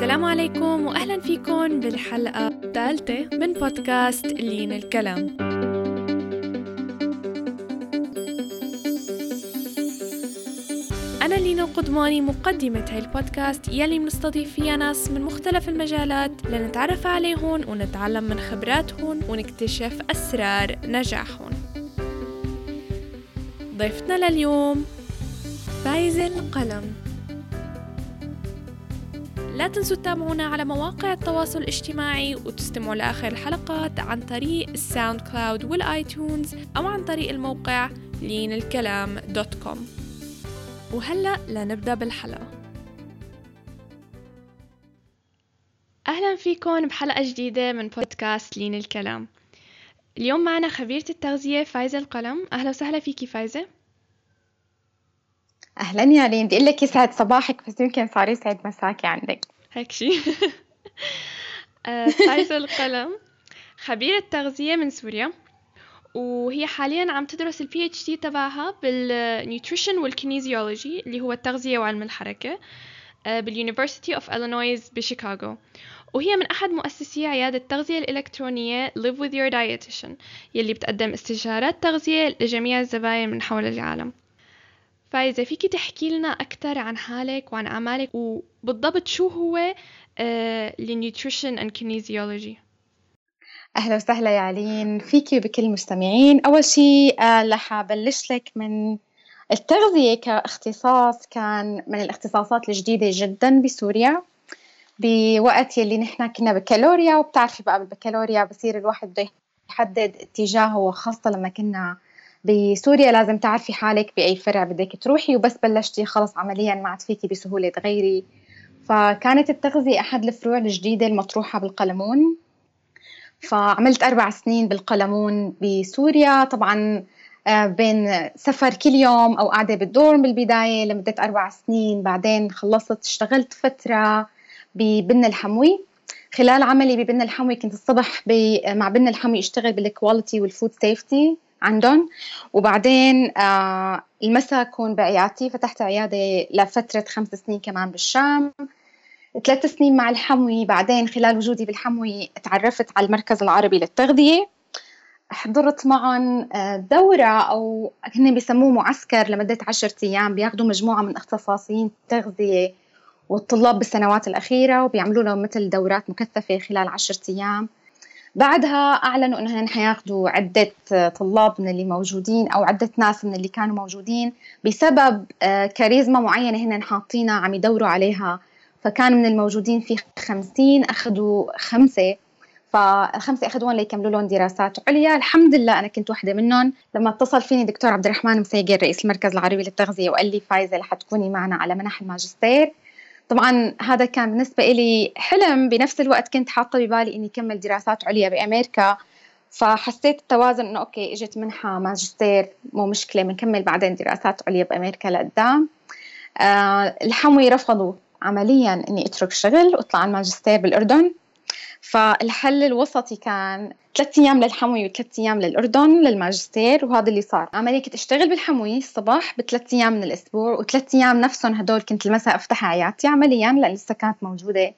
السلام عليكم واهلا فيكم بالحلقة الثالثة من بودكاست لين الكلام. أنا لينا قدماني مقدمة هاي البودكاست يلي بنستضيف فيها ناس من مختلف المجالات لنتعرف عليهم ونتعلم من خبراتهم ونكتشف أسرار نجاحهم. ضيفتنا لليوم فايزة القلم. لا تنسوا تتابعونا على مواقع التواصل الاجتماعي وتستمعوا لآخر الحلقات عن طريق ال SoundCloud وال iTunes أو عن طريق الموقع لين الكلام dot com. وهلأ لنبدأ بالحلقة. أهلا فيكم بحلقة جديدة من بودكاست لين الكلام اليوم معنا خبيرة التغذية فايزة القلم. أهلا وسهلا فيكي فايزة. أهلا يا لين بدي أقول لك يسعد صباحك بس يمكن صار يسعد مساكي عندك. هيك شي فايزة القلم؟ خبيرة تغذية من سوريا وهي حاليا عم تدرس ال PhD تبعها بال nutrition وال kinesiology اللي هو التغذية وعلم الحركة بال University of Illinois بشيكاغو. وهي من أحد مؤسسي عيادة التغذية الإلكترونية Live with your dietitian يلي بتقدم استشارات تغذية لجميع الزباين من حول العالم. فايزة فيكي تحكي لنا أكثر عن حالك وعن أعمالك وبالضبط شو هو ال nutrition and kinesiology أهلا وسهلا يا إيلين. فيكي وبكل المستمعين. أول شيء آه رح أبلش لك من التغذية كاختصاص. كان من الاختصاصات الجديدة جدا بسوريا. بوقت يلي نحن كنا بكالوريا وبتعرفي بقى بالبكالوريا بصير الواحد بده يحدد اتجاهه وخاصة لما كنا بسوريا لازم تعرفي حالك بأي فرع بدك تروحي وبس بلشتي خلص عمليا ما عاد فيكي بسهولة تغيري. فكانت التغذية أحد الفروع الجديدة المطروحة بالقلمون. فعملت أربع سنين بالقلمون بسوريا. طبعا بين سفر كل يوم أو قاعدة بالدورم بالبداية لمدة أربع سنين. بعدين خلصت اشتغلت فترة ببن الحموي. خلال عملي ببن الحموي كنت الصبح مع بن الحموي اشتغل بال quality وال food safety عندهم. وبعدين آه المساء كون بعيادتي فتحت عيادة لفترة خمس سنين كمان بالشام. ثلاث سنين مع الحموي بعدين خلال وجودي بالحموي تعرفت على المركز العربي للتغذية. حضرت معهم دورة أو هن بيسموه معسكر لمدة عشرة أيام. بياخذوا مجموعة من اختصاصيين التغذية والطلاب بالسنوات الأخيرة وبيعملوا لهم مثل دورات مكثفة خلال عشرة أيام. بعدها أعلنوا إنهم حياخذوا عدة طلاب من اللي موجودين أو عدة ناس من اللي كانوا موجودين بسبب كاريزما معينة هن حاطينها عم يدوروا عليها. فكان من الموجودين في خمسين أخذوا خمسة. فالخمسة أخذوهم ليكملوا لهم دراسات عليا. الحمد لله أنا كنت واحدة منهم. لما اتصل فيني دكتور عبد الرحمن مسيقر رئيس المركز العربي للتغذية وقال لي فايزة رح تكوني معنا على منح الماجستير. طبعا هذا كان بالنسبة لي حلم. بنفس الوقت كنت حاطة ببالي إني كمل دراسات عليا بأمريكا فحسيت التوازن إنه أوكي إجت منحة ماجستير مو مشكلة بنكمل بعدين دراسات عليا بأمريكا لقدام. آه الحموي رفضوا عمليا إني أترك الشغل وأطلع على الماجستير بالأردن. فالحل الوسطي كان ثلاث أيام للحموي وثلاث أيام للأردن للماجستير وهذا اللي صار. عمليا كنت أشتغل بالحموي الصباح بثلاث أيام من الأسبوع وثلاث أيام نفسهم هدول كنت المساء أفتح عيادتي عمليا لأن لسه كانت موجودة.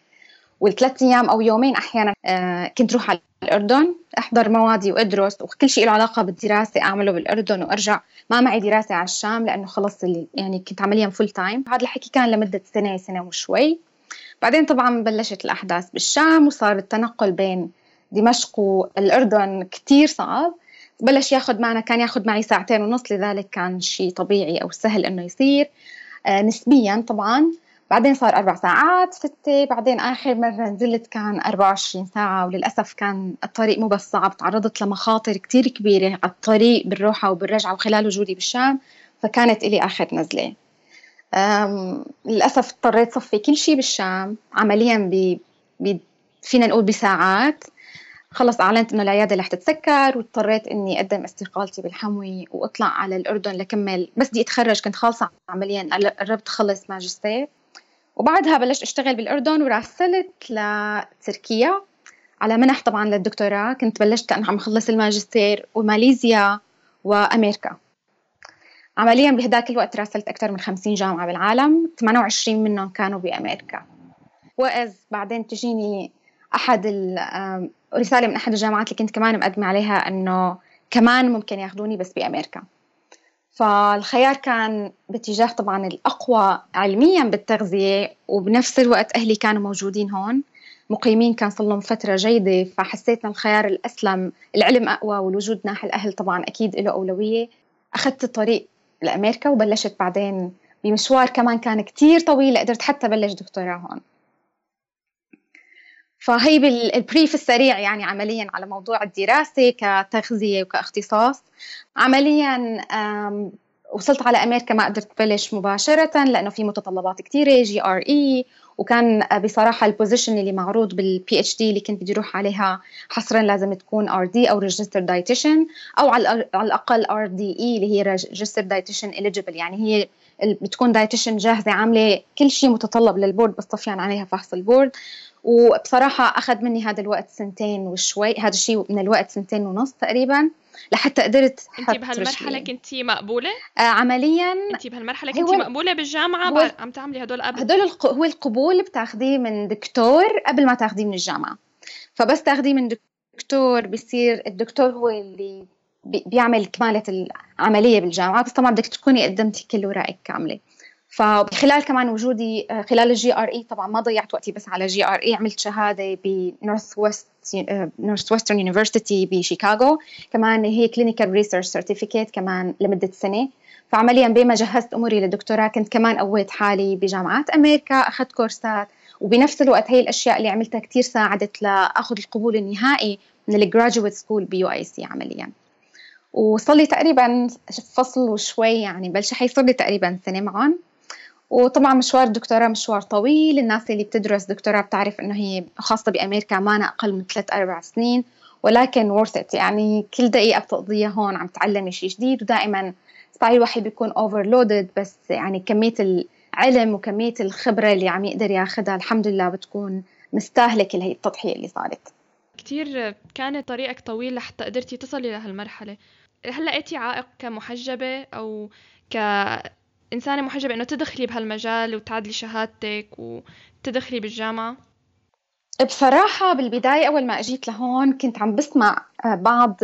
والثلاث أيام أو يومين أحيانا آه كنت روح على الأردن أحضر موادي وأدرس وكل شيء له علاقة بالدراسة أعمله بالأردن وأرجع. ما معي دراسة على الشام لأنه خلص يعني كنت عمليا full time هذا الحكي كان لمدة سنة سنة وشوي. بعدين طبعا بلشت الأحداث بالشام وصار التنقل بين دمشق والأردن كتير صعب. بلش ياخذ معنا كان ياخذ معي ساعتين ونص لذلك كان شيء طبيعي أو سهل إنه يصير. آه نسبيا طبعا. بعدين صار أربع ساعات ستة. بعدين آخر مرة نزلت كان 24 ساعة وللأسف كان الطريق مو بس صعب تعرضت لمخاطر كتير كبيرة على الطريق بالروحة وبالرجعة وخلال وجودي بالشام. فكانت إلي آخر نزلة. للأسف اضطريت صفي كل شيء بالشام. عمليا ب... ب... فينا نقول بساعات. خلص أعلنت إنه العيادة رح تتسكر واضطريت إني أقدم استقالتي بالحموي وأطلع على الأردن لكمل. بس بدي أتخرج كنت خالصة عمليا. قربت أخلص ماجستير. وبعدها بلشت أشتغل بالأردن وراسلت لتركيا. على منح طبعا للدكتوراه كنت بلشت كأنه عم خلص الماجستير وماليزيا وأمريكا. عمليا بهداك الوقت راسلت أكثر من 50 جامعة بالعالم 28 منهم كانوا بأمريكا. وإذ بعدين تجيني أحد رسالة من أحد الجامعات اللي كنت كمان مقدمة عليها إنه كمان ممكن ياخذوني بس بأمريكا. فالخيار كان باتجاه طبعا الأقوى علميا بالتغذية وبنفس الوقت أهلي كانوا موجودين هون. مقيمين كان صار لهم فترة جيدة فحسيت الخيار الأسلم العلم أقوى والوجود ناحي الأهل طبعا أكيد له أولوية. أخذت الطريق لأمريكا وبلشت بعدين بمشوار كمان كان كتير طويل قدرت حتى بلش دكتوراه هون. فهي بالبريف السريع يعني عمليا على موضوع الدراسة كتغذية وكاختصاص. عمليا وصلت على أمريكا ما قدرت بلش مباشرة لأنه في متطلبات كثيرة GRE وكان بصراحة ال position اللي معروض بال PhD اللي كنت بدي أروح عليها حصرا لازم تكون RD أو registered dietitian أو على الأقل RDE اللي هي registered dietitian eligible يعني هي بتكون dietitian جاهزة عاملة كل شيء متطلب لل board بس طفيان عليها فحص ال board وبصراحة أخذ مني هذا الوقت سنتين وشوي هذا الشيء من الوقت سنتين ونص تقريبا. لحتى قدرت انت بهالمرحلة كنتي مقبولة؟ آه عمليا انت بهالمرحلة كنتي مقبولة بالجامعة؟ هو عم تعملي هدول قبل؟ هدول الق... هو القبول بتاخذيه من دكتور قبل ما تاخذيه من الجامعة. فبس تاخذيه من دكتور بصير الدكتور هو اللي بيعمل كمالة العملية بالجامعة بس طبعا بدك تكوني قدمتي كل ورقك كاملة. فخلال كمان وجودي آه، خلال ال GRE طبعا ما ضيعت وقتي بس على GRE عملت شهادة ب Northwest Northwestern University بشيكاغو كمان هي clinical research certificate كمان لمدة سنة. فعمليا بما جهزت أموري للدكتوراه كنت كمان قويت حالي بجامعات أمريكا أخذت كورسات. وبنفس الوقت هي الأشياء اللي عملتها كثير ساعدت لآخذ القبول النهائي من ال graduate school ب UIC عمليا. وصل لي تقريبا فصل وشوي يعني بلش حيصير لي تقريبا سنة معهم وطبعا مشوار الدكتوراه مشوار طويل. الناس اللي بتدرس دكتوراه بتعرف إنه هي خاصة بأمريكا ما أقل من ثلاث أربع سنين ولكن it. يعني كل دقيقة بتقضيها هون عم تعلمي شيء جديد ودائما صحيح الواحد بيكون overloaded بس يعني كمية العلم وكمية الخبرة اللي عم يقدر ياخذها الحمد لله بتكون مستاهلة كل هي التضحية اللي صارت. كتير كانت طريقك طويل لحتى قدرتي تصلي لهالمرحلة. هل لقيتي عائق كمحجبة أو ك إنسانة محجبة إنه تدخلي بهالمجال وتعدلي شهادتك وتدخلي بالجامعة؟ بصراحة بالبداية أول ما أجيت لهون كنت عم بسمع آه، بعض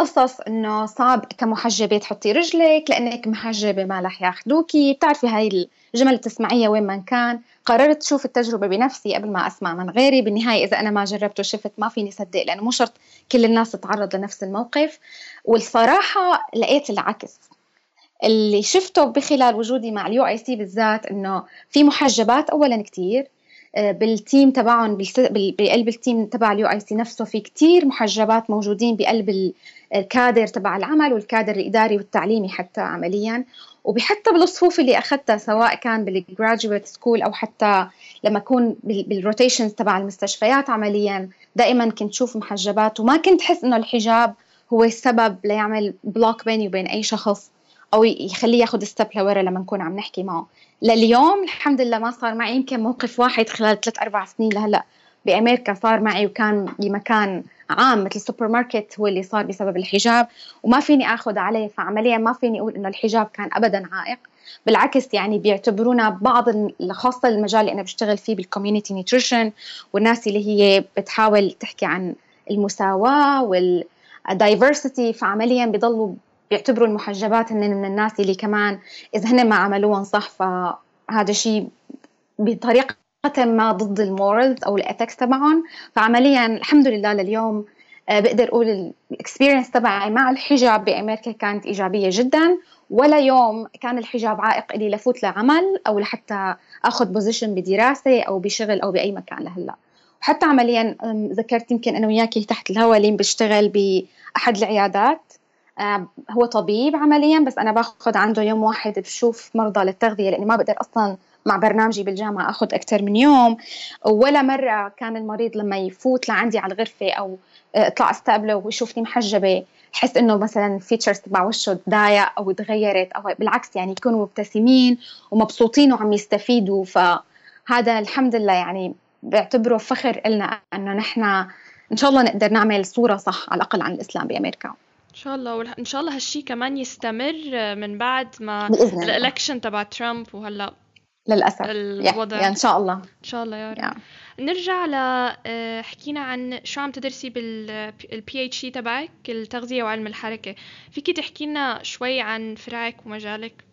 القصص إنه صعب كمحجبة تحطي رجلك لأنك محجبة ما رح ياخذوكي بتعرفي هاي الجمل اللي بتسمعيها وين ما كان. قررت شوف التجربة بنفسي قبل ما أسمع من غيري. بالنهاية إذا أنا ما جربت وشفت ما فيني صدق لأنه مو شرط كل الناس تتعرض لنفس الموقف. والصراحة لقيت العكس. اللي شفته بخلال وجودي مع ال UIC بالذات إنه في محجبات اولا كثير آه، بال team تبعهم بقلب ال team تبع ال UIC نفسه في كثير محجبات موجودين بقلب الكادر تبع العمل والكادر الإداري والتعليمي حتى عمليا. وبحتى بالصفوف اللي أخذتها سواء كان بال graduate school أو حتى لما أكون بال rotations تبع المستشفيات عمليا دائما كنت شوف محجبات. وما كنت حس إنه الحجاب هو السبب ليعمل block بيني وبين أي شخص. أو يخليه ياخذ step لورا لما نكون عم نحكي معه. لليوم الحمد لله ما صار معي. يمكن موقف واحد خلال ثلاث أربع سنين لهلأ. بأمريكا صار معي وكان بمكان عام مثل السوبر ماركت هو اللي صار بسبب الحجاب. وما فيني آخذ عليه فعمليا ما فيني أقول إنه الحجاب كان ابدا عائق. بالعكس يعني بيعتبرونا بعض خاصه المجال اللي أنا بشتغل فيه بال community nutrition والناس اللي هي بتحاول تحكي عن المساواة وال diversity فعمليا بيضلوا بيعتبروا المحجبات هن من الناس اللي كمان إذا هن ما عملوهم صح فهذا شيء بطريقة ما ضد ال morals أو ال ethics تبعهم فعمليا الحمد لله لليوم آه، بقدر أقول ال experience تبعي مع الحجاب بأمريكا كانت إيجابية جدا ولا يوم كان الحجاب عائق لي لفوت لعمل أو لحتى آخذ position بدراسة أو بشغل أو بأي مكان لهلأ. وحتى عمليا ذكرت يمكن أنا وياكي تحت الهواء اللي بشتغل بأحد العيادات. هو طبيب عمليا بس أنا باخذ عنده يوم واحد بشوف مرضى للتغذية لأني ما بقدر أصلا مع برنامجي بالجامعة أخذ أكثر من يوم. ولا مرة كان المريض لما يفوت لعندي على الغرفة أو آه، اطلع أستقبله ويشوفني محجبة حس إنه مثلا فيتشرز تبع وشه تضايق أو تغيرت أو بالعكس يعني يكونوا مبتسمين ومبسوطين وعم يستفيدوا. فهذا الحمد لله يعني بعتبره فخر لنا إنه نحن إن شاء الله نقدر نعمل صورة صح على الأقل عن الإسلام بأمريكا. إن شاء الله وان شاء الله هالشي كمان يستمر من بعد ما ال election تبع ترامب وهلأ للأسف. الوضع. يعني إن شاء الله. إن شاء الله يا رب. نرجع ل آه، حكينا عن شو عم تدرسي بال PhD تبعك التغذية وعلم الحركة. فيكي تحكي لنا شوي عن فرعك ومجالك؟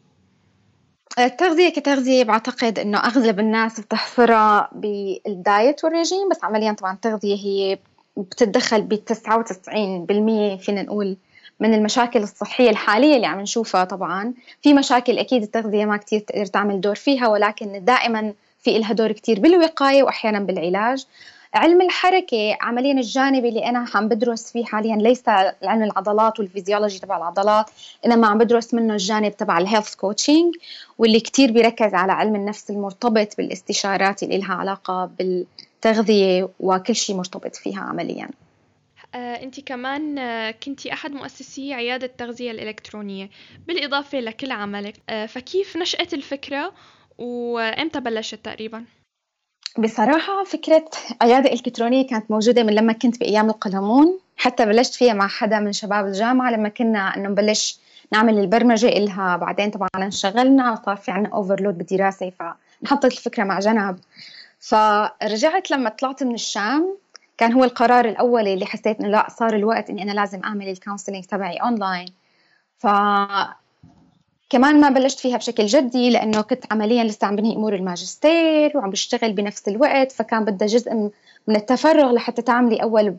التغذية كتغذية بعتقد إنه أغلب الناس بتحصرها بال diet والرجيم بس عمليا طبعا التغذية هي بتتدخل ب 99% فينا نقول. من المشاكل الصحية الحالية اللي عم نشوفها طبعا. في مشاكل أكيد التغذية ما كتير تقدر تعمل دور فيها ولكن دائما في إلها دور كتير بالوقاية وأحيانا بالعلاج. علم الحركة عمليا الجانب اللي أنا عم بدرس فيه حاليا ليس علم العضلات والفيزيولوجي تبع العضلات إنما عم بدرس منه الجانب تبع ال health coaching واللي كتير بيركز على علم النفس المرتبط بالاستشارات اللي لها علاقة بالتغذية وكل شيء مرتبط فيها عمليا. أنت كمان آه، كنتي أحد مؤسسي عيادة التغذية الإلكترونية بالإضافة لكل عملك. آه، فكيف نشأت الفكرة وإمتى بلشت تقريبا؟ بصراحة فكرة عيادة إلكترونية كانت موجودة من لما كنت بأيام القلمون حتى بلشت فيها مع حدا من شباب الجامعة لما كنا إنه نبلش نعمل البرمجة إلها. بعدين طبعا انشغلنا وصار في عنا اوفرلود بالدراسة فنحطت الفكرة مع جنب. فرجعت لما طلعت من الشام كان هو القرار الأولي اللي حسيت إنه لا صار الوقت إني أنا لازم أعمل ال counseling تبعي أونلاين ف كمان ما بلشت فيها بشكل جدي لأنه كنت عمليا لسه عم بنهي أمور الماجستير وعم بشتغل بنفس الوقت فكان بدها جزء من التفرغ لحتى تعملي أول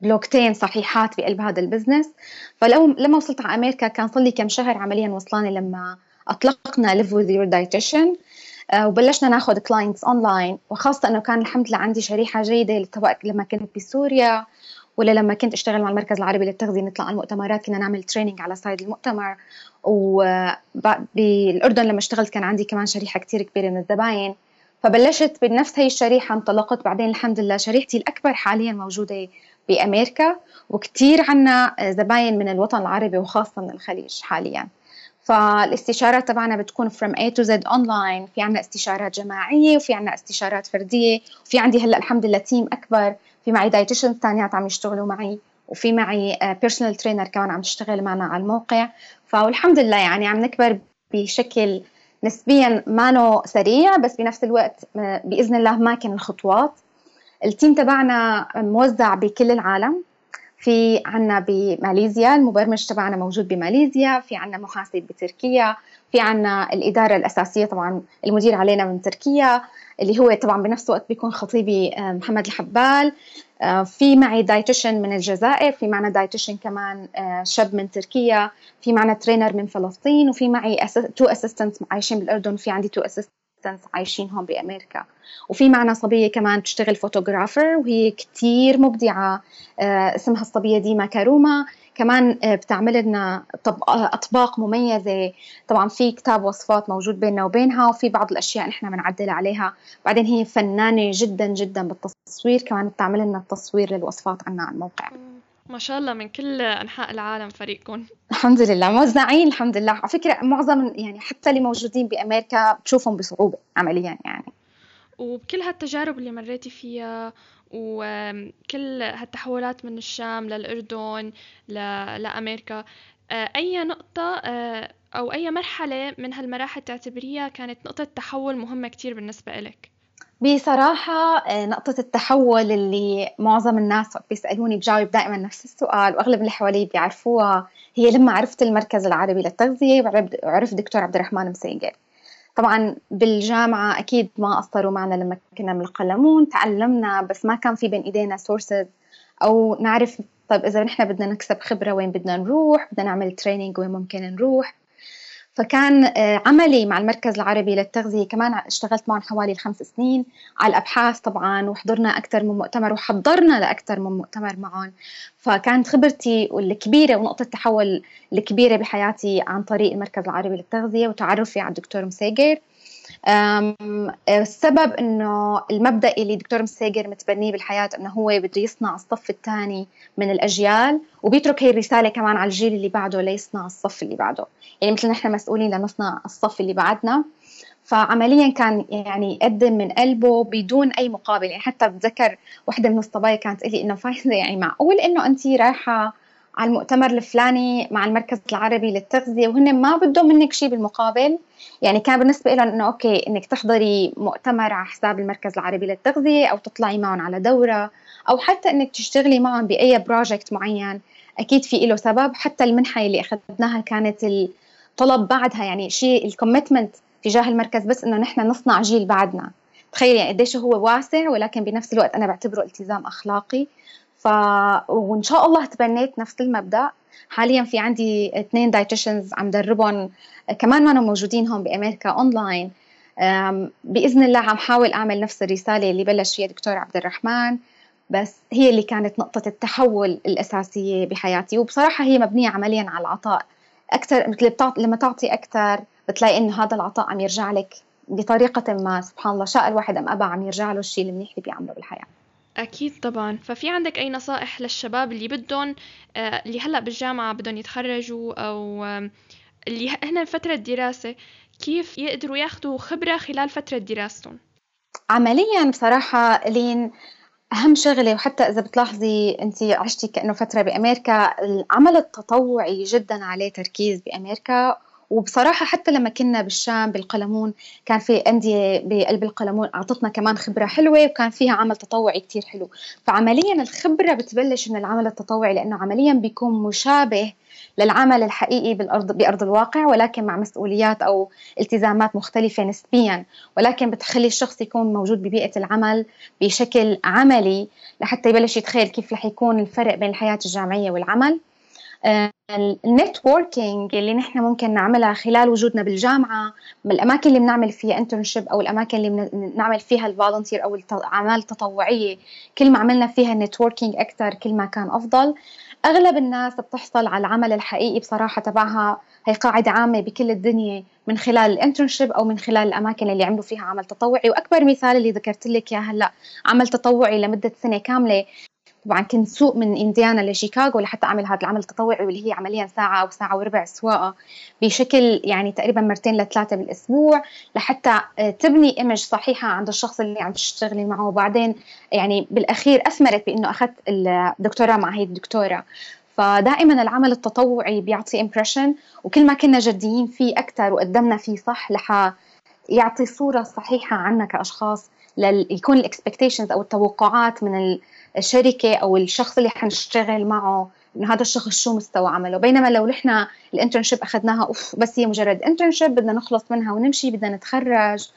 بلوكتين صحيحات بقلب هذا ال business. فلو لما وصلت على أمريكا كان صار لي كم شهر عمليا وصلاني لما Live with your dietitian. آه، وبلشنا ناخذ clients online وخاصة إنه كان الحمد لله عندي شريحة جيدة سواء لما كنت بسوريا ولا لما كنت أشتغل مع المركز العربي للتغذية نطلع على المؤتمرات كنا نعمل training على side المؤتمر. وبالاردن لما اشتغلت كان عندي كمان شريحة كثير كبيرة من الزباين. فبلشت بنفس هي الشريحة انطلقت بعدين الحمد لله شريحتي الأكبر حاليا موجودة بأمريكا وكثير عنا زباين من الوطن العربي وخاصة من الخليج حاليا. فالاستشارات تبعنا بتكون from A to Z online في عنا استشارات جماعية وفي عنا استشارات فردية وفي عندي هلأ الحمد لله team أكبر. في معي dietitian ثانيات عم يشتغلوا معي وفي معي personal آه، trainer كمان عم تشتغل معنا على الموقع. فالحمد لله يعني عم نكبر بشكل نسبيا ما سريع بس بنفس الوقت آه، بإذن الله ماكن الخطوات. ال team تبعنا موزع بكل العالم. في عنا بماليزيا المبرمج تبعنا موجود بماليزيا في عنا محاسب بتركيا في عنا الإدارة الأساسية طبعا المدير علينا من تركيا اللي هو طبعا بنفس الوقت بيكون خطيبي آه، محمد الحبال. آه، في معي dietitian من الجزائر في معنا dietitian كمان آه، شاب من تركيا في معنا trainer من فلسطين وفي معي two assistants عايشين بالأردن وفي عندي two assistants عايشين هون بأمريكا. وفي معنا صبية كمان بتشتغل photographer وهي كتير مبدعة اسمها الصبية ديما كاروما. كمان آه، بتعمل لنا أطباق مميزة. طبعا في كتاب وصفات موجود بيننا وبينها وفي بعض الأشياء نحن بنعدل عليها. بعدين هي فنانة جدا جدا بالتصوير كمان بتعمل لنا التصوير للوصفات عنا على الموقع. ما شاء الله من كل أنحاء العالم فريقكم الحمد لله. موزعين الحمد لله. على فكرة معظم يعني حتى اللي موجودين بأمريكا بتشوفهم بصعوبة عمليا يعني. وبكل هالتجارب اللي مريتي فيها وكل هالتحولات من الشام للأردن لأمريكا آه، أي نقطة آه، أو أي مرحلة من هالمراحل تعتبريها كانت نقطة تحول مهمة كتير بالنسبة إلك؟ بصراحة آه، نقطة التحول اللي معظم الناس بيسألوني بجاوب دائما نفس السؤال وأغلب اللي حوالي بيعرفوها هي لما عرفت المركز العربي للتغذية وعرفت دكتور عبد الرحمن مسيقر طبعا بالجامعة أكيد ما قصروا معنا لما كنا بالقلمون تعلمنا بس ما كان في بين إيدينا sources أو نعرف طيب إذا نحن بدنا نكسب خبرة وين بدنا نروح بدنا نعمل training وين ممكن نروح. فكان آه، عملي مع المركز العربي للتغذية كمان اشتغلت معهم حوالي الخمس سنين على الأبحاث طبعا وحضرنا أكثر من مؤتمر وحضرنا لأكثر من مؤتمر معهم. فكانت خبرتي الكبيرة ونقطة التحول الكبيرة بحياتي عن طريق المركز العربي للتغذية وتعرفي على الدكتور مساجر السبب إنه المبدأ اللي دكتور مساجر متبنيه بالحياة إنه هو بده يصنع الصف الثاني من الأجيال وبيترك هي الرسالة كمان على الجيل اللي بعده ليصنع الصف اللي بعده. يعني مثل نحن مسؤولين لنصنع الصف اللي بعدنا. فعمليا كان يعني يقدم من قلبه بدون أي مقابل. يعني حتى بتذكر وحدة من الصبايا كانت لي إنه فايزة يعني معقول إنه انت رايحة على المؤتمر الفلاني مع المركز العربي للتغذية وهن ما بدهم منك شيء بالمقابل. يعني كان بالنسبة لهم إنه okay إنك تحضري مؤتمر على حساب المركز العربي للتغذية أو تطلعي معهم على دورة أو حتى إنك تشتغلي معهم بأي project معين. أكيد في له سبب حتى المنحة اللي أخذناها كانت الطلب بعدها يعني شيء ال commitment تجاه المركز بس إنه نحن نصنع جيل بعدنا. تخيل يعني قديش هو واسع ولكن بنفس الوقت أنا بعتبره التزام أخلاقي. وإن شاء الله تبنيت نفس المبدأ. حاليا في عندي اثنين dietitians عم دربهم كمان ما موجودين هون بأمريكا اونلاين بإذن الله عم حاول أعمل نفس الرسالة اللي بلش فيها دكتور عبد الرحمن بس هي اللي كانت نقطة التحول الأساسية بحياتي. وبصراحة هي مبنية عمليا على العطاء. أكثر مثل لما تعطي أكثر بتلاقي إنه هذا العطاء عم يرجع لك بطريقة ما سبحان الله. شاء الواحد أم أبى عم يرجع له الشيء المنيح اللي بيعمله بالحياة. أكيد طبعا. ففي عندك أي نصائح للشباب اللي بدهم آه، اللي هلأ بالجامعة بدهم يتخرجوا أو اللي هنا فترة دراسة كيف يقدروا ياخذوا خبرة خلال فترة دراستهم؟ عمليا بصراحة لين أهم شغلة وحتى إذا بتلاحظي أنت عشتي كأنه فترة بأمريكا العمل التطوعي جدا عليه تركيز بأمريكا. وبصراحة حتى لما كنا بالشام بالقلمون كان في أندية بقلب القلمون أعطتنا كمان خبرة حلوة وكان فيها عمل تطوعي كتير حلو. فعمليا الخبرة بتبلش من العمل التطوعي لأنه عمليا بيكون مشابه للعمل الحقيقي بالأرض بأرض الواقع ولكن مع مسؤوليات أو التزامات مختلفة نسبيا. ولكن بتخلي الشخص يكون موجود ببيئة العمل بشكل عملي لحتى يبلش يتخيل كيف رح يكون الفرق بين الحياة الجامعية والعمل. النتوركينج اللي نحن ممكن نعملها خلال وجودنا بالجامعة بالاماكن اللي بنعمل فيها internship أو الأماكن اللي بنعمل فيها ال volunteer أو الاعمال التطوعيه كل ما عملنا فيها ال networking أكثر كل ما كان أفضل. أغلب الناس بتحصل على العمل الحقيقي بصراحة تبعها هي قاعدة عامة بكل الدنيا من خلال ال internship أو من خلال الأماكن اللي عملوا فيها عمل تطوعي. وأكبر مثال اللي ذكرت لك اياه هلأ عمل تطوعي لمدة سنة كاملة طبعا كنت سوق من إنديانا لشيكاغو لحتى أعمل هذا العمل التطوعي واللي هي عمليا ساعة أو ساعة وربع سواقة بشكل يعني تقريبا مرتين لثلاثة بالأسبوع لحتى آه، تبني image صحيحة عند الشخص اللي عم تشتغلي معه. وبعدين يعني بالأخير أثمرت بإنه أخذت الدكتوراه مع هي الدكتوره فدائما العمل التطوعي بيعطي impression وكل ما كنا جديين فيه أكثر وقدمنا فيه صح لح يعطي صورة صحيحة عنا كأشخاص ليكون ال expectations أو التوقعات من الشركة أو الشخص اللي حنشتغل معه إنه هذا الشخص شو مستوى عمله. بينما لو نحن ال internship أخذناها off بس هي مجرد internship بدنا نخلص منها ونمشي بدنا نتخرج.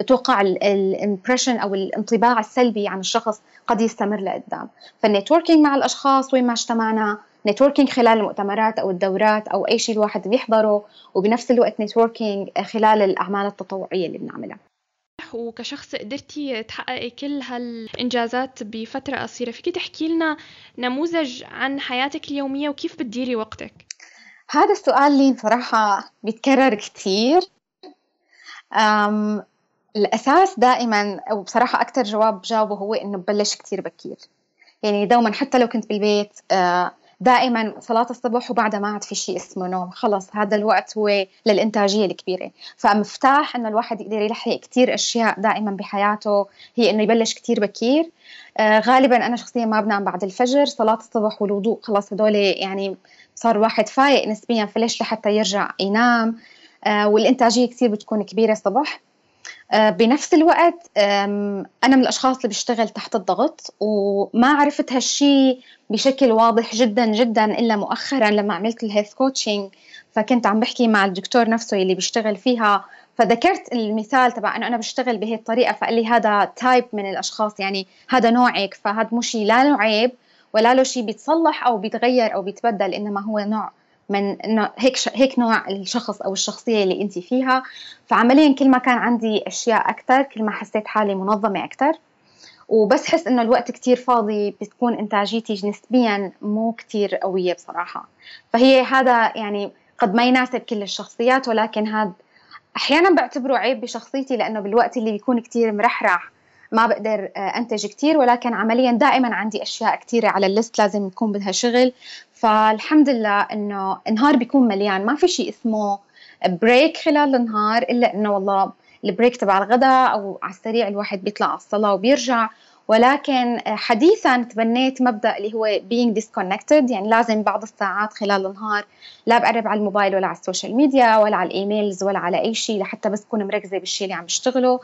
بتوقع ال impression أو الانطباع السلبي عن الشخص قد يستمر لقدام. فال networking مع الأشخاص وين ما اجتمعنا networking خلال المؤتمرات أو الدورات أو أي شيء الواحد بيحضره وبنفس الوقت networking خلال الأعمال التطوعية اللي بنعملها. وكشخص قدرتي تحققي كل هالإنجازات بفترة قصيرة. فيك تحكي لنا نموذج عن حياتك اليومية وكيف بتديري وقتك؟ هذا السؤال لي بصراحة بيتكرر كثير الأساس دائما وبصراحة أكثر جواب بجاوبه هو إنه ببلش كثير بكير. يعني دوما حتى لو كنت بالبيت آه، دائما صلاة الصبح وبعدها ما عاد في شيء اسمه نوم. خلص هذا الوقت هو للإنتاجية الكبيرة. فمفتاح إنه الواحد يقدر يلحق كثير أشياء دائما بحياته. هي إنه يبلش كثير بكير. آه غالبا أنا شخصيا ما بنام بعد الفجر. صلاة الصبح والوضوء خلاص هدول يعني صار واحد فايق نسبيا فليش لحتى يرجع ينام. آه والإنتاجية كثير بتكون كبيرة الصبح. بنفس الوقت أنا من الأشخاص اللي بيشتغل تحت الضغط وما عرفت هالشي بشكل واضح جدا جدا إلا مؤخرا لما عملت ال health coaching فكنت عم بحكي مع الدكتور نفسه اللي بيشتغل فيها. فذكرت المثال تبع إنه أنا بشتغل بهي الطريقة فقال لي هذا تايب من الأشخاص يعني هذا نوعك فهذا مو شيء لا له عيب ولا له شيء بيتصلح أو بيتغير أو بيتبدل إنما هو نوع من إنه هيك ش... هيك نوع الشخص أو الشخصية اللي انت فيها. فعمليا كل ما كان عندي أشياء أكثر كل ما حسيت حالي منظمة أكثر وبس حس إنه الوقت كتير فاضي بتكون إنتاجيتي نسبيا مو كتير قوية بصراحة. فهي هذا يعني قد ما يناسب كل الشخصيات ولكن هذا أحيانا بعتبره عيب بشخصيتي لأنه بالوقت اللي بيكون كتير مرحرح ما بقدر آه، أنتج كتير ولكن عمليا دائما عندي أشياء كثيره على ال list لازم يكون بدها شغل. فالحمد لله إنه النهار بيكون مليان. ما في شيء اسمه break خلال النهار إلا إنه والله ال break تبع الغداء أو على السريع الواحد بيطلع على الصلاة وبيرجع. ولكن حديثا تبنيت مبدأ اللي هو being disconnected يعني لازم بعض الساعات خلال النهار لا بقرب على الموبايل ولا على ال social media ولا على ال emails ولا على أي شيء لحتى بس أكون مركزة بالشيء اللي عم بشتغله.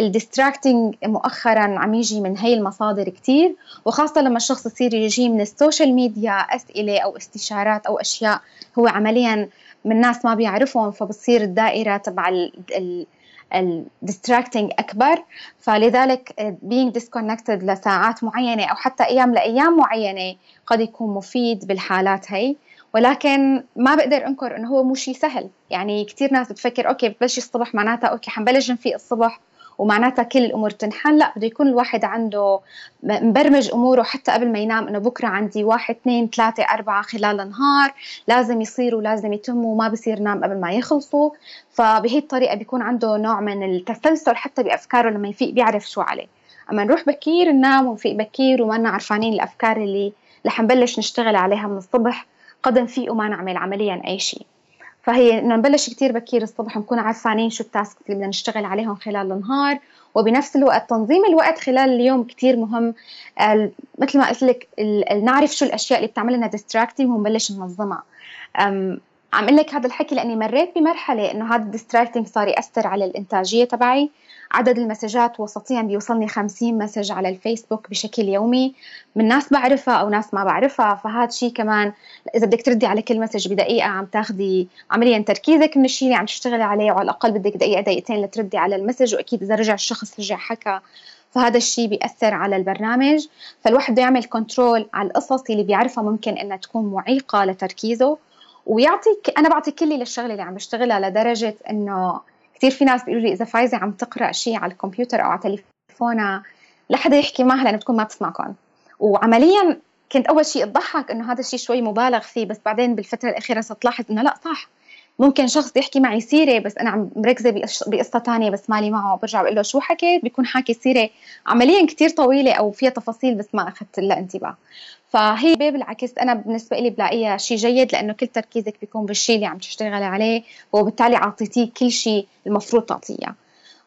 ال distracting مؤخرا عم يجي من هي المصادر كثير وخاصة لما الشخص يصير يجي من ال social media أسئلة أو استشارات أو أشياء هو عمليا من ناس ما بيعرفهم فبصير الدائرة تبع ال ال distracting أكبر. فلذلك being disconnected لساعات معينة أو حتى أيام لأيام معينة قد يكون مفيد بالحالات هي. ولكن ما بقدر أنكر إنه هو مو شيء سهل. يعني كثير ناس بتفكر okay بتبلش الصبح معناتها okay حنبلش نفيق الصبح. ومعناتها كل الأمور تنحل لا بده يكون الواحد عنده مبرمج أموره حتى قبل ما ينام إنه بكرة عندي واحد اثنين ثلاثة أربعة خلال النهار. لازم يصيروا لازم يتموا وما بصير نام قبل ما يخلصوا. فبهي الطريقة بيكون عنده نوع من التسلسل حتى بأفكاره لما يفيق بيعرف شو عليه. أما نروح بكير ننام ونفيق بكير وما عارفانين الأفكار اللي رح نبلش نشتغل عليها من الصبح قد نفيق وما نعمل عمليا أي شيء. فهي إنه نبلش كثير بكير الصبح نكون عارفانين شو ال task اللي بدنا نشتغل عليهم خلال النهار وبنفس الوقت تنظيم الوقت خلال اليوم كثير مهم. مثل ما قلت لك نعرف شو الأشياء اللي بتعمل لنا distracting ونبلش ننظمها. عم أقول لك هذا الحكي لأني مريت بمرحلة إنه هذا ال distracting صار يأثر على الإنتاجية تبعي. عدد ال messageات وسطيا بيوصلني 50 message على الفيسبوك بشكل يومي. من ناس بعرفها أو ناس ما بعرفها فهذا شيء كمان إذا بدك تردي على كل message بدقيقة عم تاخذي عمليا تركيزك من الشيء اللي عم تشتغلي عليه وعلى الأقل بدك دقيقة دقيقتين لتردي على ال message وأكيد إذا رجع الشخص رجع حكى. فهذا الشيء بيأثر على البرنامج. فالواحد بده يعمل control على القصص اللي بيعرفها ممكن إنها تكون معيقة لتركيزه. ويعطيك أنا بعطي كلي للشغلة اللي عم بشتغلها لدرجة إنه كثير في ناس بيقولوا لي إذا فايزة عم تقرأ شيء على الكمبيوتر أو على تليفونها لحدا يحكي معها لأنه بتكون ما بتسمعكم. وعمليا كنت أول شيء أضحك إنه هذا الشيء شوي مبالغ فيه بس بعدين بالفترة الأخيرة صرت لاحظ إنه لا صح. ممكن شخص يحكي معي سيرة بس أنا عم مركزة بقصة تانية بس مالي معه برجع بقول له شو حكيت؟ بيكون حاكي سيرة عمليا كثير طويلة أو فيها تفاصيل بس ما أخذت لها انتباه. فهي بالعكس أنا بالنسبة لي بلاقيها شيء جيد لأنه كل تركيزك بيكون بالشيء اللي عم تشتغلي عليه وبالتالي أعطيتيه كل شيء المفروض تعطيه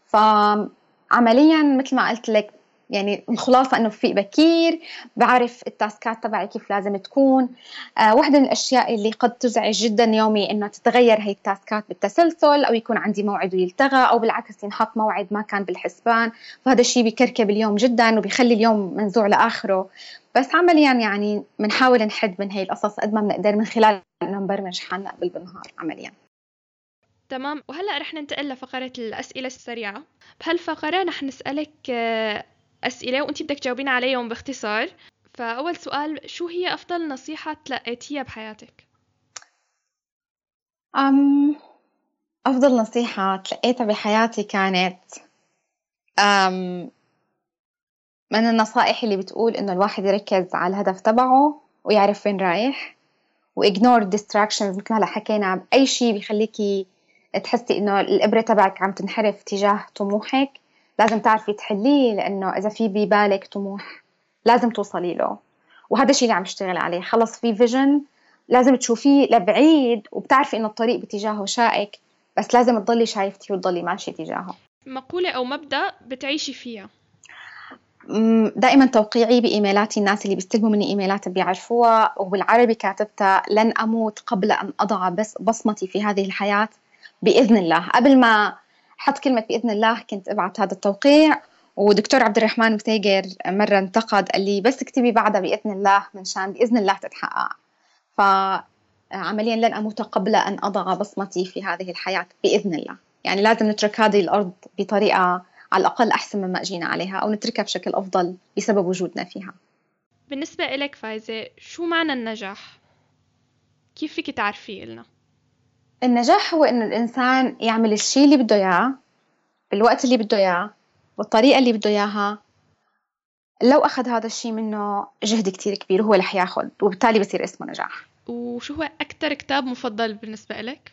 فعمليا مثل ما قلت لك يعني الخلاصة إنه في بكير بعرف التاسكات تبعي كيف لازم تكون. آه واحدة من الأشياء اللي قد تزعج جدا يومي إنه تتغير هي التاسكات بالتسلسل أو يكون عندي موعد ويلتغى أو بالعكس ينحط موعد ما كان بالحسبان. فهذا الشيء بيكركب اليوم جدا وبيخلي اليوم منزوع لآخره. بس عمليا يعني بنحاول نحد من هي القصص قد ما بنقدر من خلال إنه نبرمج حالنا قبل بالنهار عمليا. تمام. وهلأ رح ننتقل لفقرة الأسئلة السريعة. بهالفقرة رح نسألك آه، أسئلة وأنت بدك تجاوبين عليهم باختصار فأول سؤال شو هي أفضل نصيحة تلقيتيها بحياتك؟ أم أفضل نصيحة تلقيتها بحياتي كانت أم من النصائح اللي بتقول إنه الواحد يركز على الهدف تبعه ويعرف وين رايح وإجنور distractions مثل ما حكينا بأي شيء بيخليكي تحسي إنه الإبرة تبعك عم تنحرف تجاه طموحك لازم تعرفي تحليه لأنه إذا في ببالك طموح لازم توصلي له. وهذا الشيء اللي عم اشتغل عليه. خلص في فيجن لازم تشوفيه لبعيد وبتعرفي إنه الطريق باتجاهه شائك بس لازم تضلي شايفتي وتضلي ماشية تجاهه. مقولة أو مبدأ بتعيشي فيها؟ دائما توقيعي بإيميلاتي الناس اللي بيستلموا مني إيميلات بيعرفوها وبالعربي كاتبتها لن أموت قبل أن أضع بس بصمتي في هذه الحياة بإذن الله. قبل ما حط كلمة بإذن الله كنت ابعت هذا التوقيع ودكتور عبد الرحمن متيجر مرة انتقد قال لي بس اكتبي بعدها بإذن الله منشان بإذن الله تتحقق فعمليا لن أموت قبل أن أضع بصمتي في هذه الحياة بإذن الله يعني لازم نترك هذه الأرض بطريقة على الأقل أحسن مما أجينا عليها أو نتركها بشكل أفضل بسبب وجودنا فيها بالنسبة إلك فايزة شو معنى النجاح؟ كيف فيك تعرفيه لنا؟ النجاح هو إنه الإنسان يعمل الشيء اللي بده إياه بالوقت اللي بده إياه والطريقة اللي بده إياها. لو أخذ هذا الشيء منه جهد كتير كبير وهو رح ياخذ وبالتالي بصير اسمه نجاح. وشو هو أكثر كتاب مفضل بالنسبة لك؟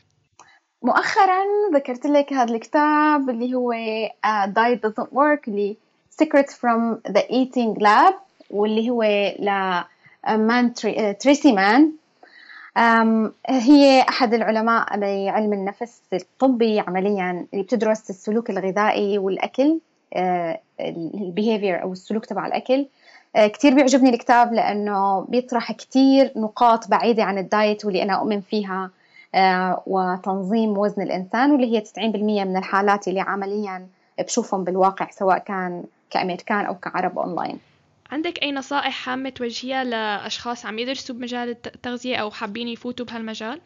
مؤخرا ذكرت لك هذا الكتاب اللي هو uh, Diet Doesn't Work اللي Secrets from the Eating Lab واللي هو ل مان تريسي مان هي أحد العلماء بعلم النفس الطبي عمليا اللي بتدرس السلوك الغذائي والأكل ال behavior أو السلوك تبع الأكل. كتير بيعجبني الكتاب لأنه بيطرح كتير نقاط بعيدة عن ال diet واللي أنا أؤمن فيها وتنظيم وزن الإنسان واللي هي 90% من الحالات اللي عمليا بشوفهم بالواقع سواء كان كأمريكان أو كعرب أونلاين. عندك أي نصائح هامة توجهيها لأشخاص عم يدرسوا بمجال التغذية أو حابين يفوتوا بهالمجال؟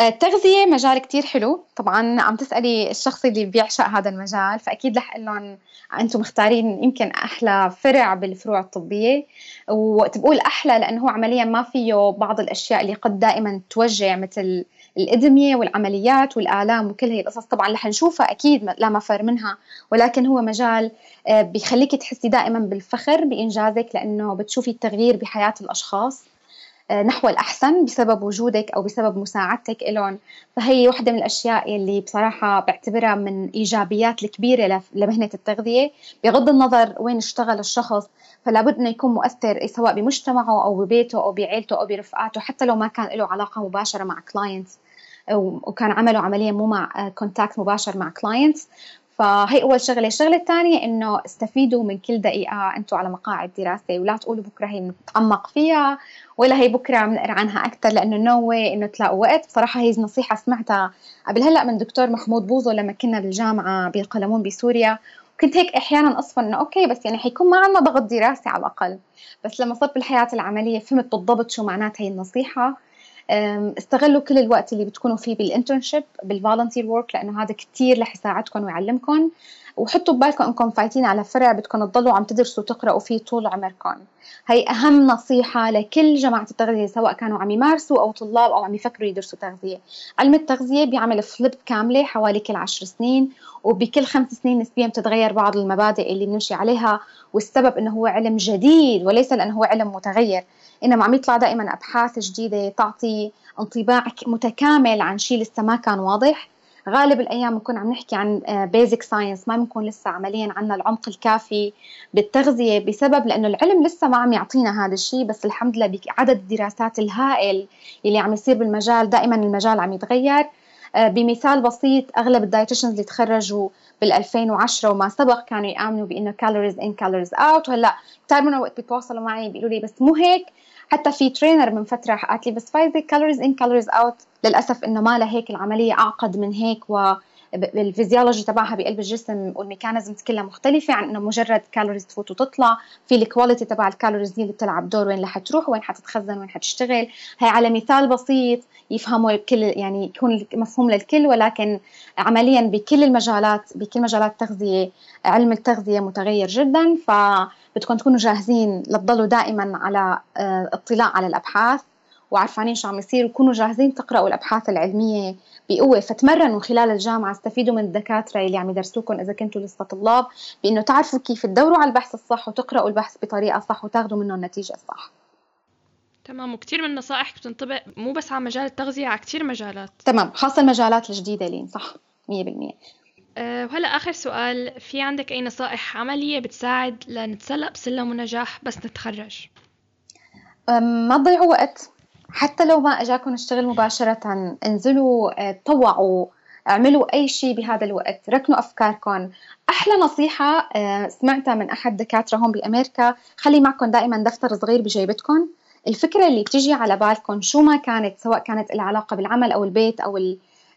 التغذية مجال كتير حلو طبعا عم تسألي الشخص اللي بيعشق هذا المجال فأكيد رح لهم أنتم مختارين يمكن أحلى فرع بالفروع الطبية وقت بقول أحلى لأنه هو عمليا ما فيه بعض الأشياء اللي قد دائما توجع مثل الإدمية والعمليات والآلام وكل هي القصص. طبعا رح نشوفها أكيد لا مفر منها ولكن هو مجال آه، بيخليك تحسي دائما بالفخر بإنجازك لأنه بتشوفي التغيير بحياة الأشخاص. آه، نحو الأحسن بسبب وجودك أو بسبب مساعدتك لهم فهي واحدة من الأشياء اللي بصراحة بعتبرها من إيجابيات الكبيرة لمهنة التغذية. بغض النظر وين اشتغل الشخص فلا بد إنه يكون مؤثر سواء بمجتمعه أو ببيته أو بعيلته أو برفقاته حتى لو ما كان له علاقة مباشرة مع clients وكان عمله عمليا مو مع contact مباشر مع clients فهي أول شغلة. الشغلة الثانية إنه استفيدوا من كل دقيقة أنتم على مقاعد دراسه ولا تقولوا بكرة هي نتعمق فيها ولا هي بكرة بنقرا عنها أكثر لأنه no إنه تلاقوا وقت. بصراحة هي نصيحة سمعتها قبل هلأ من دكتور محمود بوزو لما كنا بالجامعة بقلمون بسوريا. كنت هيك أحيانا أصفن إنه okay بس يعني حيكون ما عندنا ضغط دراسي على الأقل. بس لما صرت بالحياة العملية فهمت بالضبط شو معنات هي النصيحة. استغلوا كل الوقت اللي بتكونوا فيه بال internship بال volunteer work لأنه هذا كثير رح يساعدكم ويعلمكم. وحطوا ببالكم انكم فايتين على فرع بدكم تضلوا عم تدرسوا تقراوا فيه طول عمركم. هي أهم نصيحة لكل جماعة التغذية سواء كانوا عم يمارسوا أو طلاب أو عم يفكروا يدرسوا تغذية. علم التغذية بيعمل فليب كاملة حوالي كل عشر سنين وبكل خمس سنين نسبيا بتتغير بعض المبادئ اللي بنمشي عليها والسبب إنه هو علم جديد وليس لأنه هو علم متغير. إنما عم يطلع دائما أبحاث جديدة تعطي انطباع متكامل عن شيء لسه ما كان واضح. غالب الأيام بنكون عم نحكي عن بيزك آه، ساينس ما بنكون لسه عمليا عندنا العمق الكافي بالتغذية بسبب لأنه العلم لسه ما عم يعطينا هذا الشيء بس الحمد لله بعدد الدراسات الهائل اللي عم يصير بالمجال دائما المجال عم يتغير. آه، بمثال بسيط أغلب ال dietitians اللي تخرجوا بال 2010 وما سبق كانوا يآمنوا بإنه calories in calories out وهلأ كثير منهم وقت بيتواصلوا معي بيقولوا لي بس مو هيك؟ حتى في trainer من فترة قالت لي بس فايزه calories in calories out للأسف إنه ما هيك العملية أعقد من هيك و الفيزيولوجي تبعها بقلب الجسم وال mechanisms كلها مختلفة عن إنه مجرد calories تفوت وتطلع في ال quality تبع ال calories اللي بتلعب دور وين رح تروح وين حتتخزن وين حتشتغل. هي على مثال بسيط يفهموا الكل يعني يكون مفهوم للكل ولكن عمليا بكل المجالات بكل مجالات التغذيه علم التغذية متغير جدا. فبدكم تكونوا جاهزين لتضلوا دائما على آه، اطلاع على الأبحاث. وعارفانين شو عم يصير وكونوا جاهزين تقرأوا الأبحاث العلمية بقوة. فتمرنوا خلال الجامعة استفيدوا من الدكاترة اللي عم يدرسوكم إذا كنتوا لسه طلاب بإنه تعرفوا كيف تدوروا على البحث الصح وتقرأوا البحث بطريقة صح وتاخذوا منه النتيجة الصح. تمام. وكثير من النصائح بتنطبق مو بس على مجال التغذية على كثير مجالات. تمام. خاصة المجالات الجديدة لين صح؟ 100% أه وهلا آخر سؤال. في عندك أي نصائح عملية بتساعد لنتسلق بسلم النجاح بس نتخرج؟ ما تضيعوا وقت. حتى لو ما أجاكم اشتغل مباشرة انزلوا آه، طوعوا اعملوا أي شيء بهذا الوقت ركنوا أفكاركم. أحلى نصيحة آه، سمعتها من أحد دكاترة هون بأمريكا. خلي معكم دائما دفتر صغير بجيبتكم. الفكرة اللي بتجي على بالكم شو ما كانت سواء كانت لها علاقة بالعمل أو البيت أو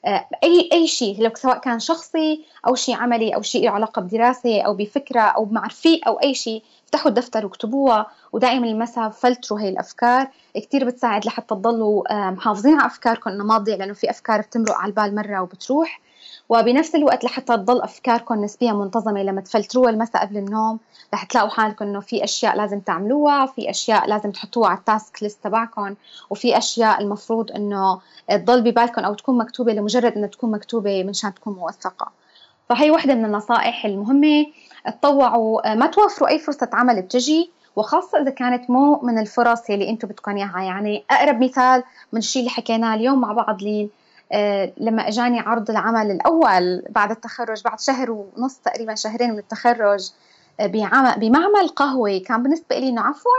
آه، أي أي شيء لو سواء كان شخصي أو شيء عملي أو شيء له علاقة بدراسة أو بفكرة أو مع رفيق أو أي شيء. افتحوا الدفتر واكتبوها ودائما المساء فلتروا هي الأفكار. كثير بتساعد لحتى تضلوا آه، محافظين على أفكاركم إنه ما تضيع لأنه في أفكار بتمرق على البال مرة وبتروح. وبنفس الوقت لحتى تضل أفكاركم نسبيا منتظمة لما تفلتروها المساء قبل النوم رح تلاقوا حالكم إنه في أشياء لازم تعملوها في أشياء لازم تحطوها على التاسك ليست تبعكم وفي أشياء المفروض إنه تضل ببالكم أو تكون مكتوبة لمجرد إنها تكون مكتوبة منشان تكون موثقة. فهي وحدة من النصائح المهمة. تطوعوا ما توفروا أي فرصة عمل بتجي وخاصة إذا كانت مو من الفرص اللي أنتم بدكم إياها. يعني أقرب مثال من الشيء اللي حكيناه اليوم مع بعض لين آه، لما أجاني عرض العمل الأول بعد التخرج بعد شهر ونص تقريبا شهرين من التخرج آه، بمعمل قهوة. كان بالنسبة لي إنه عفوا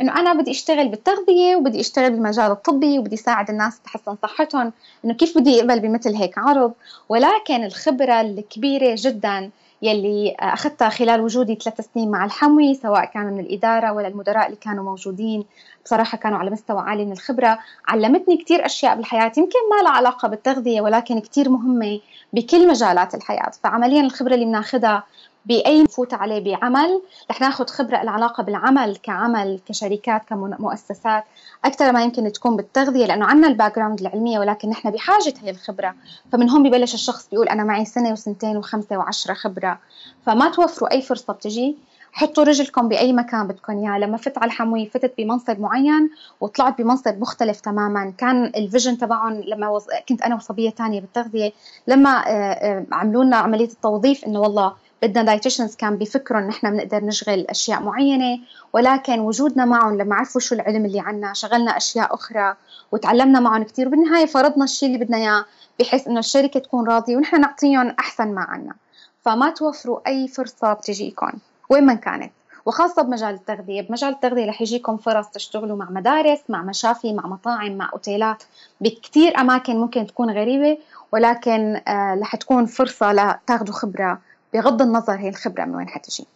إنه أنا بدي أشتغل بالتغذية وبدي أشتغل بالمجال الطبي وبدي ساعد الناس تحسن صحتهم. إنه كيف بدي اقبل بمثل هيك عرض؟ ولكن الخبرة الكبيرة جدا يلي أخذتها خلال وجودي ثلاث سنين مع الحموي سواء كان من الإدارة ولا المدراء اللي كانوا موجودين. بصراحة كانوا على مستوى عالي من الخبرة. علمتني كثير أشياء بالحياة يمكن ما لها علاقة بالتغذية ولكن كثير مهمة بكل مجالات الحياة. فعمليا الخبرة اللي بناخذها بأي نفوت عليه بعمل. رح ناخذ خبرة العلاقة بالعمل كعمل كشركات كمؤسسات. أكثر ما يمكن تكون بالتغذية لأنه عندنا ال background العلمية ولكن نحن بحاجة هي الخبرة. فمن هون ببلش الشخص بيقول أنا معي سنة وسنتين وخمسة وعشرة خبرة. فما توفروا أي فرصة بتجي. حطوا رجلكم بأي مكان بدكم إياه. لما فت على الحموي فتت بمنصب معين وطلعت بمنصب مختلف تماما. كان ال vision تبعهم لما وز... كنت أنا وصبية ثانية بالتغذية لما آه، آه، عملوا لنا عملية التوظيف إنه والله بدنا دايتيشنز كان بيفكروا ان إحنا بنقدر نشغل أشياء معينة ولكن وجودنا معهم لما عرفوا شو العلم اللي عنا شغلنا أشياء أخرى وتعلمنا معهم كثير وبالنهاية فرضنا الشيء اللي بدنا إياه بحيث إنه الشركة تكون راضية ونحن نعطيهم أحسن ما عنا. فما توفروا أي فرصة بتجيكم وين ما كانت. وخاصة بمجال التغذية بمجال التغذية رح يجيكم فرص تشتغلوا مع مدارس مع مشافي مع مطاعم مع أوتيلات. بكتير أماكن ممكن تكون غريبة ولكن آه رح تكون فرصة لتاخذوا خبرة بغض النظر هي الخبرة من وين حتجي.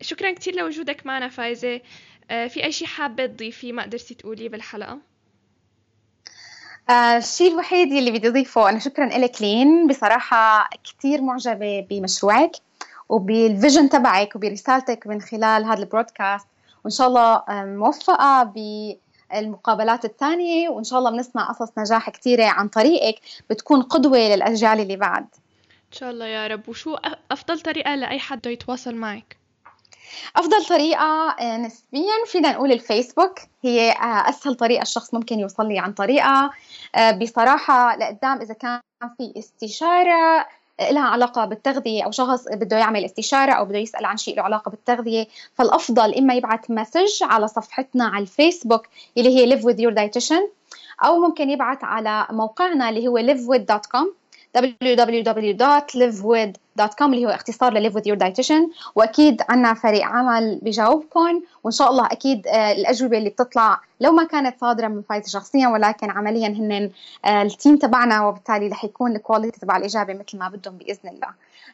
شكرا كثير لوجودك معنا فايزة. آه في أي شيء حابة تضيفيه ما قدرتي تقوليه بالحلقة؟ آه الشيء الوحيد اللي بدي أضيفه أنا شكرا لك لين. بصراحة كثير معجبة بمشروعك وبال vision تبعك وبرسالتك من خلال هذا ال broadcast. وإن شاء الله موفقة بالمقابلات الثانية. وإن شاء الله بنسمع قصص نجاح كثيرة عن طريقك. بتكون قدوة للأجيال اللي بعد. إن شاء الله يا رب. وشو أفضل طريقة لأي حد يتواصل معك؟ أفضل طريقة آه، نسبيا فينا نقول الفيسبوك. هي آه، أسهل طريقة الشخص ممكن يوصل لي عن طريقة. آه، بصراحة لقدام إذا كان في استشارة لها علاقة بالتغذية أو شخص بده يعمل استشارة أو بده يسأل عن شيء له علاقة بالتغذية فالأفضل إما يبعث message على صفحتنا على الفيسبوك اللي هي live with your dietitian أو ممكن يبعث على موقعنا اللي هو livewith.com www.livewith.com اللي هو اختصار ل Live with your dietitian. وأكيد عندنا فريق عمل بجاوبكم وإن شاء الله أكيد آه، الأجوبة اللي بتطلع لو ما كانت صادرة من فايزه شخصيا ولكن عمليا هن آه، ال team تبعنا وبالتالي رح يكون ال quality تبع الإجابة مثل ما بدهم بإذن الله.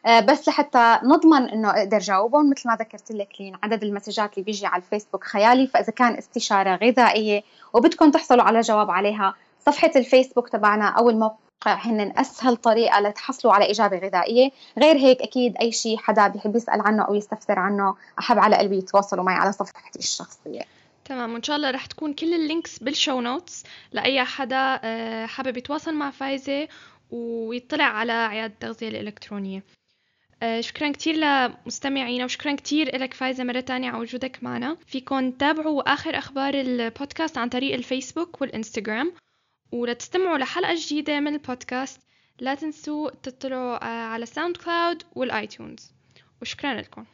آه، بس لحتى نضمن إنه أقدر جاوبهم مثل ما ذكرت لك لين عدد المسجات اللي بيجي على الفيسبوك خيالي فإذا كان استشارة غذائية وبدكم تحصلوا على جواب عليها صفحة الفيسبوك تبعنا أو الموقع هن أسهل طريقة لتحصلوا على إجابة غذائية. غير هيك أكيد أي شيء حدا بيحب يسأل عنه أو يستفسر عنه أحب على قلبي يتواصلوا معي على صفحتي الشخصية. تمام وإن شاء الله رح تكون كل ال links بال show notes لأي حدا آه، حابب يتواصل مع فايزة ويطلع على عيادة التغذية الإلكترونية. آه، شكرا كتير لمستمعينا وشكرا كتير لك فايزة مرة تانية على وجودك معنا. فيكن تابعوا آخر أخبار البودكاست عن طريق الفيسبوك والإنستغرام. ولتستمعوا لحلقة جديدة من البودكاست. لا تنسوا تطلعوا آه، على SoundCloud وال iTunes. وشكرا لكم.